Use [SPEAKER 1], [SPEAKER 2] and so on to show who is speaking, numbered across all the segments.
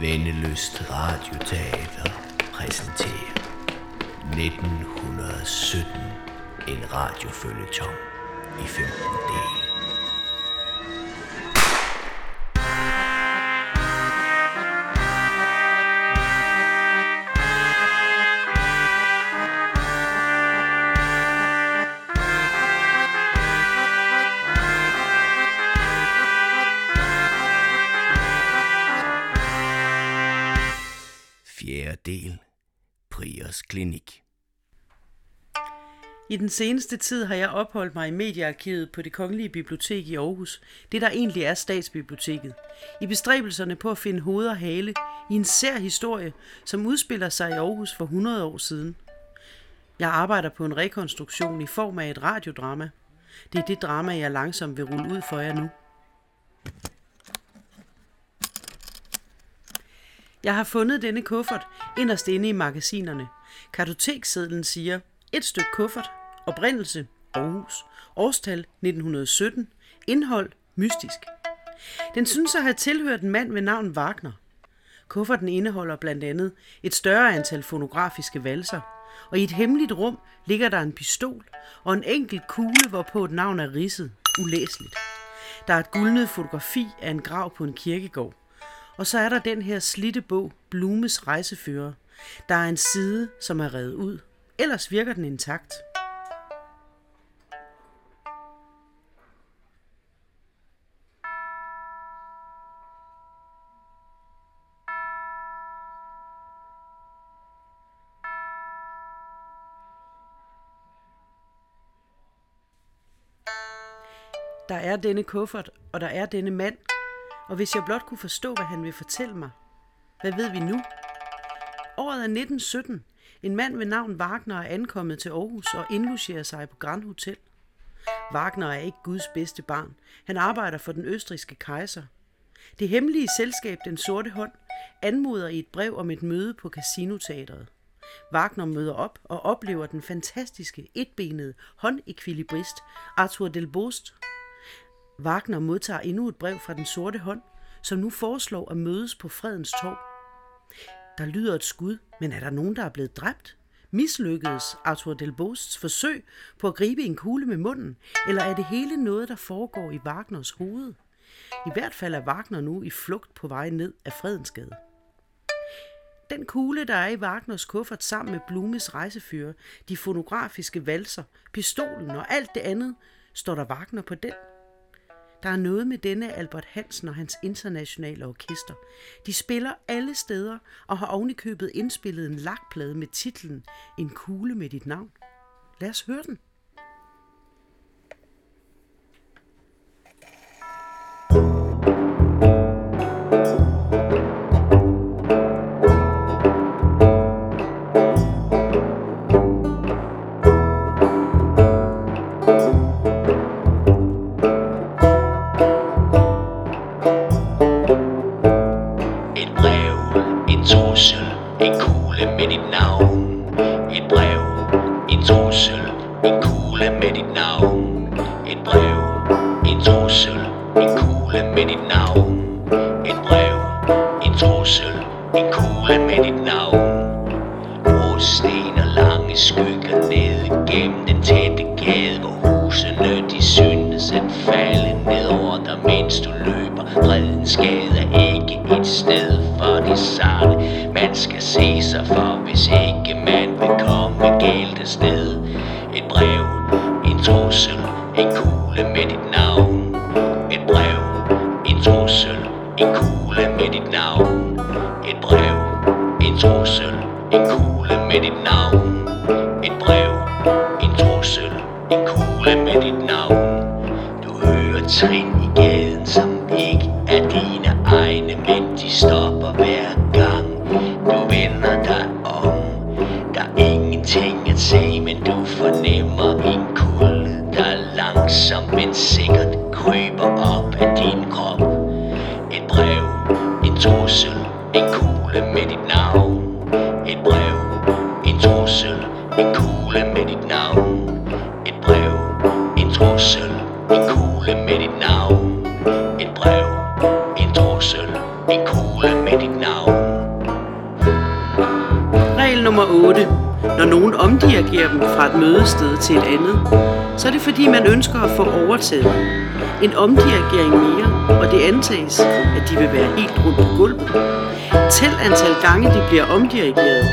[SPEAKER 1] Vendeløst Radioteater præsenterer 1917 en radiofølgetong i 15 dele.
[SPEAKER 2] I den seneste tid har jeg opholdt mig i mediearkivet på det Kongelige Bibliotek i Aarhus, det der egentlig er Statsbiblioteket, i bestræbelserne på at finde hoved og hale i en sær historie, som udspiller sig i Aarhus for 100 år siden. Jeg arbejder på en rekonstruktion i form af et radiodrama. Det er det drama, jeg langsomt vil rulle ud for jer nu. Jeg har fundet denne kuffert inderst inde i magasinerne. Kartoteksedlen siger, et stykke kuffert, oprindelse, Aarhus, årstal 1917, indhold, mystisk. Den synes at have tilhørt en mand ved navn Wagner. Kufferten indeholder blandt andet et større antal fonografiske valser, og i et hemmeligt rum ligger der en pistol og en enkelt kugle, hvorpå et navn er ridset, ulæseligt. Der er et guldnet fotografi af en grav på en kirkegård. Og så er der den her slitte bog, Blumes rejsefører. Der er en side, som er revet ud. Ellers virker den intakt. Der er denne kuffert, og der er denne mand. Og hvis jeg blot kunne forstå, hvad han vil fortælle mig. Hvad ved vi nu? Året er 1917. En mand ved navn Wagner er ankommet til Aarhus og indlogerer sig på Grand Hotel. Wagner er ikke Guds bedste barn. Han arbejder for den østriske kejser. Det hemmelige selskab Den Sorte Hånd anmoder i et brev om et møde på Casinoteatret. Wagner møder op og oplever den fantastiske, etbenede håndekvilibrist Arthur Delbost. Wagner modtager endnu et brev fra Den Sorte Hånd, som nu foreslår at mødes på Fredens Torv. Der lyder et skud, men er der nogen, der er blevet dræbt? Mislykkedes Arthur Delbosts forsøg på at gribe en kugle med munden, eller er det hele noget, der foregår i Wagners hoved? I hvert fald er Wagner nu i flugt på vej ned af Fredensgade. Den kugle, der er i Wagners kuffert sammen med Blumes rejsefører, de fonografiske valser, pistolen og alt det andet, står der Wagner på den. Der er noget med denne Albert Hansen og hans internationale orkester. De spiller alle steder og har ovenikøbet indspillet en lakplade med titlen En kugle med dit navn. Lad os høre den.
[SPEAKER 1] Kugle med dit navn. Et brev, en trussel, en kugle med dit navn. Et brev, en trussel, en kugle med dit navn. Et brev, en trussel, en kugle med dit navn. Du hører trin i gaden, som ikke er dine egne, men de stopper hver gang. Du vender dig om. Der er ingenting at se, men du fornemmer langsomt men sikkert kryber op af din krop. Et brev, en trussel, en kugle med dit navn. Et brev, en trussel, en kugle med dit navn. Et brev, en trussel, en kugle med dit navn. Et brev, en trussel, en kugle med dit navn.
[SPEAKER 2] Regel nummer 8. Når nogen omdirigerer dem fra et mødested til et andet, så er det fordi, man ønsker at få overtaget. En omdirigering mere, og det antages, at de vil være helt rundt på gulvet. Tæl antal gange, de bliver omdirigeret,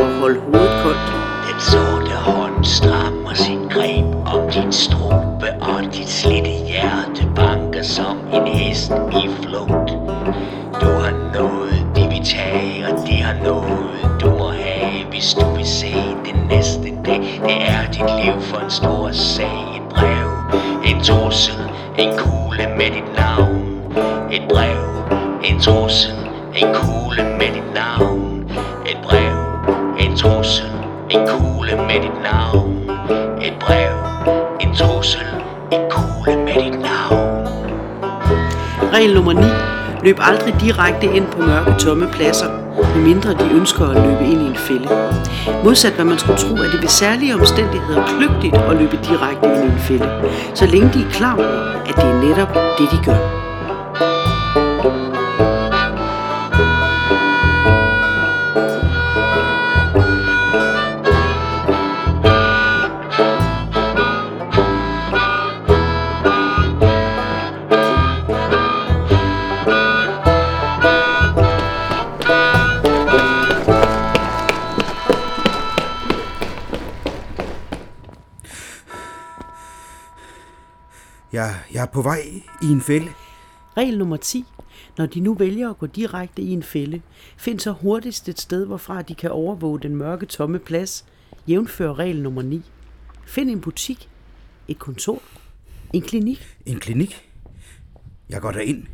[SPEAKER 2] og hold hovedet koldt.
[SPEAKER 1] Den sorte hånd strammer sin greb om din strupe, og dit slidte hjerte banker som en hest i flugt. Du har nået det vi tager, og de har nået hvis du vil se den næste dag. Det er dit liv for en stor sag, et brev, en trussel, en kugle med dit navn. Et brev, en trussel, en kugle med dit navn. Et brev, en trussel, en kugle med dit navn. Et brev, en trussel, en kugle med dit navn.
[SPEAKER 2] Regel nummer 9. Løb aldrig direkte ind på mørke, tomme pladser, medmindre de ønsker at løbe ind i en fælde. Modsat hvad man skulle tro, er det ved særlige omstændigheder kløgtigt at løbe direkte ind i en fælde, så længe de er klar over, at det er netop det, de gør.
[SPEAKER 3] Jeg, er på vej i en fælde.
[SPEAKER 2] Regel nummer 10. Når de nu vælger at gå direkte i en fælde, find så hurtigst et sted, hvorfra de kan overvåge den mørke, tomme plads, jævnfør regel nummer 9. Find en butik, et kontor, en klinik.
[SPEAKER 3] En klinik. Jeg går derind.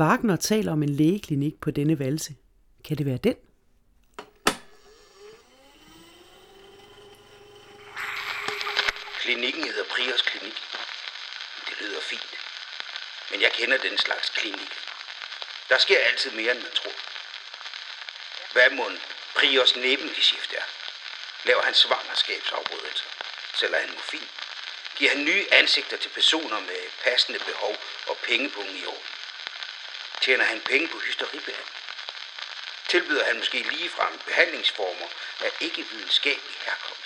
[SPEAKER 2] Wagner taler om en lægeklinik på denne valse. Kan det være den?
[SPEAKER 3] Klinikken hedder Priors Klinik. Det lyder fint. Men jeg kender den slags klinik. Der sker altid mere, end man tror. Hvad må en Prios nebengeschæft er? Laver han svangerskabsafbrydelser? Sælger han morfin? Giver han nye ansigter til personer med passende behov og pengepunge i orden? Tjener han penge på hysteribehandling? Tilbyder han måske ligefrem behandlingsformer af ikke-videnskabelig herkomst?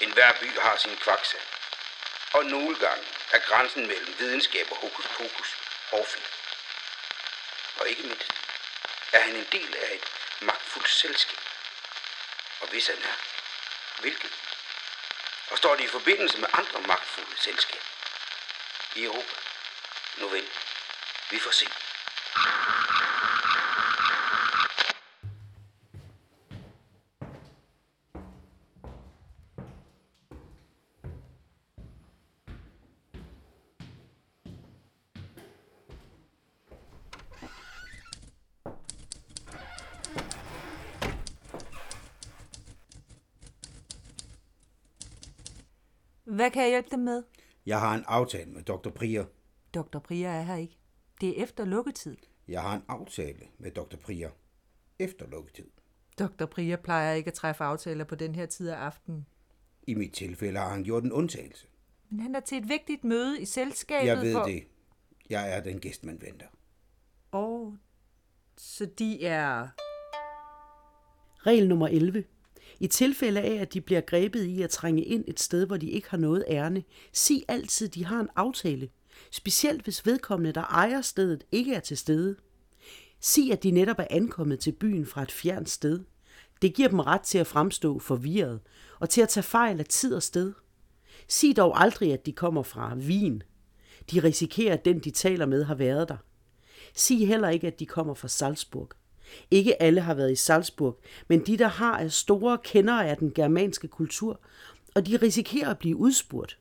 [SPEAKER 3] En hver by har sin kvaksa. Og nogle gange er grænsen mellem videnskab og hokus pokus hårfin. Og ikke mindst er han en del af et magtfuldt selskab. Og hvis han er, hvilket? Og står det i forbindelse med andre magtfulde selskaber i Europa? Nu vel, vi får se.
[SPEAKER 4] Hvad kan jeg hjælpe dem med?
[SPEAKER 3] Jeg har en aftale med Dr. Prier.
[SPEAKER 4] Dr. Priya er her ikke. Det er efter lukketid.
[SPEAKER 3] Jeg har en aftale med Dr. Prier. Efter lukketid.
[SPEAKER 4] Dr. Priya plejer ikke at træffe aftaler på den her tid af aftenen.
[SPEAKER 3] I mit tilfælde har han gjort en undtagelse.
[SPEAKER 4] Men han er til et vigtigt møde i selskabet
[SPEAKER 3] Jeg ved
[SPEAKER 4] for...
[SPEAKER 3] det. Jeg er den gæst, man venter.
[SPEAKER 4] Og så de er...
[SPEAKER 2] Regel nummer 11. I tilfælde af, at de bliver grebet i at trænge ind et sted, hvor de ikke har noget ærne, sig altid, de har en aftale. Specielt hvis vedkommende, der ejer stedet, ikke er til stede. Sig, at de netop er ankommet til byen fra et fjernt sted. Det giver dem ret til at fremstå forvirret og til at tage fejl af tid og sted. Sig dog aldrig, at de kommer fra Wien. De risikerer, at den, de taler med, har været der. Sig heller ikke, at de kommer fra Salzburg. Ikke alle har været i Salzburg, men de, der har, er store kendere af den germanske kultur, og de risikerer at blive udspurgt.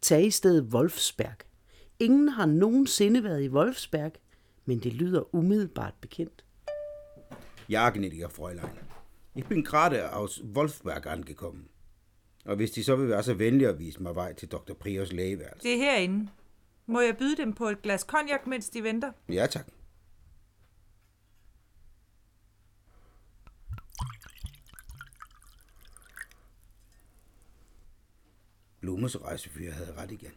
[SPEAKER 2] Tag i stedet Wolfsberg. Ingen har nogensinde været i Wolfsberg, men det lyder umiddelbart bekendt.
[SPEAKER 3] Ja, gnädiger Fräulein. Ich bin gerade aus Wolfsberg angekommen. Og hvis de så vil være så venlige at vise mig vej til Dr. Priors lægeværelse.
[SPEAKER 4] Det er herinde. Må jeg byde dem på et glas konjak, mens de venter?
[SPEAKER 3] Ja, tak. Blumes rejsefyr havde ret igen.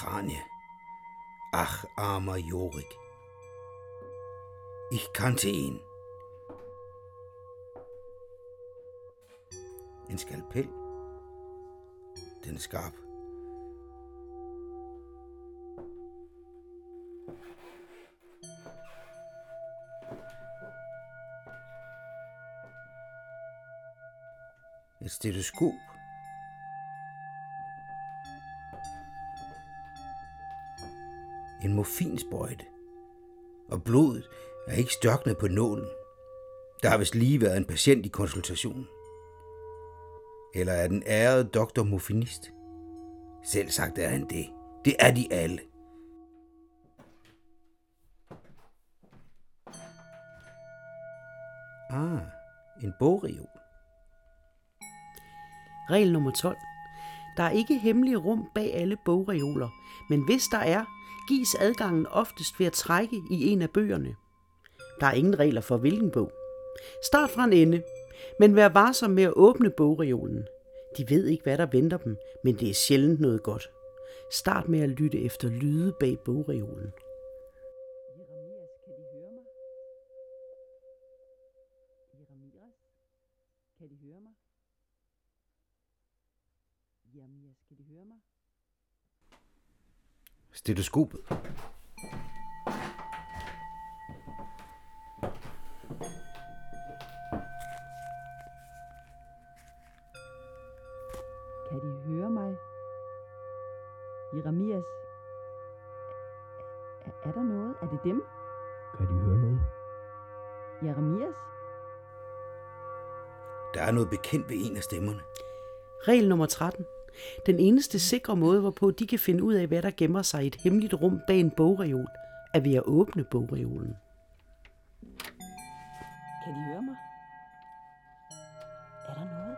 [SPEAKER 3] Kranie. Ach, armer Jorik. Ich kannte ihn. En skalpel. Den er skarp. Et stetoskop. En morfinsprøjte. Og blodet er ikke størknet på nålen. Der har vist lige været en patient i konsultationen. Eller er den ærede doktor morfinist? Selv sagt er han det. Det er de alle. Ah, en bogreol.
[SPEAKER 2] Regel nummer 12. Der er ikke hemmelige rum bag alle bogreoler, men hvis der er, gives adgangen oftest ved at trække i en af bøgerne. Der er ingen regler for hvilken bog. Start fra en ende, men vær varsom med at åbne bogreolen. De ved ikke, hvad der venter dem, men det er sjældent noget godt. Start med at lytte efter lyde bag bogreolen. Jeremias, kan de høre mig? Jeremias, kan de høre mig? Jeremias, kan de høre mig?
[SPEAKER 3] Stetoskopet.
[SPEAKER 5] Kan de høre mig? Jeremias? Er, er der noget? Er det dem?
[SPEAKER 6] Kan de høre noget?
[SPEAKER 5] Jeremias?
[SPEAKER 3] Der er noget bekendt ved en af stemmerne.
[SPEAKER 2] Regel nummer 13. Den eneste sikre måde, hvorpå de kan finde ud af, hvad der gemmer sig i et hemmeligt rum bag en bogreol, er ved at åbne bogreolen.
[SPEAKER 5] Kan de høre mig? Er der noget?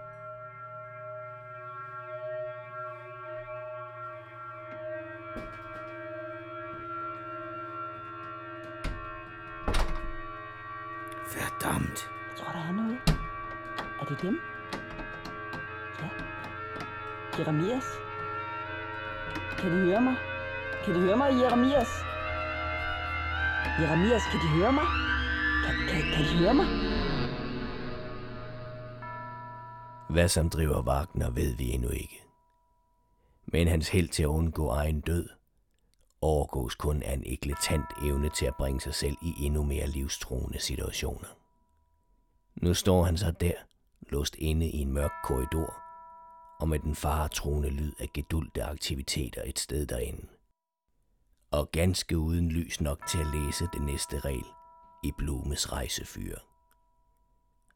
[SPEAKER 3] Verdammt.
[SPEAKER 5] Jeg tror, der er noget. Er det dem? Ja. Jeremias? Kan de høre mig? Kan de høre mig, Jeremias? Jeremias, kan de høre mig? Kan, kan, kan de høre mig?
[SPEAKER 6] Hvad som driver Wagner, ved vi endnu ikke. Men hans held til at undgå egen død overgås kun af en eklatant evne til at bringe sig selv i endnu mere livstruende situationer. Nu står han så der, låst inde i en mørk korridor, og med den faretruende lyd af gedulte aktiviteter et sted derinde. Og ganske uden lys nok til at læse det næste regel i Blumes rejsefyr.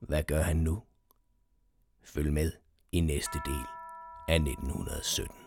[SPEAKER 6] Hvad gør han nu? Følg med i næste del af 1917.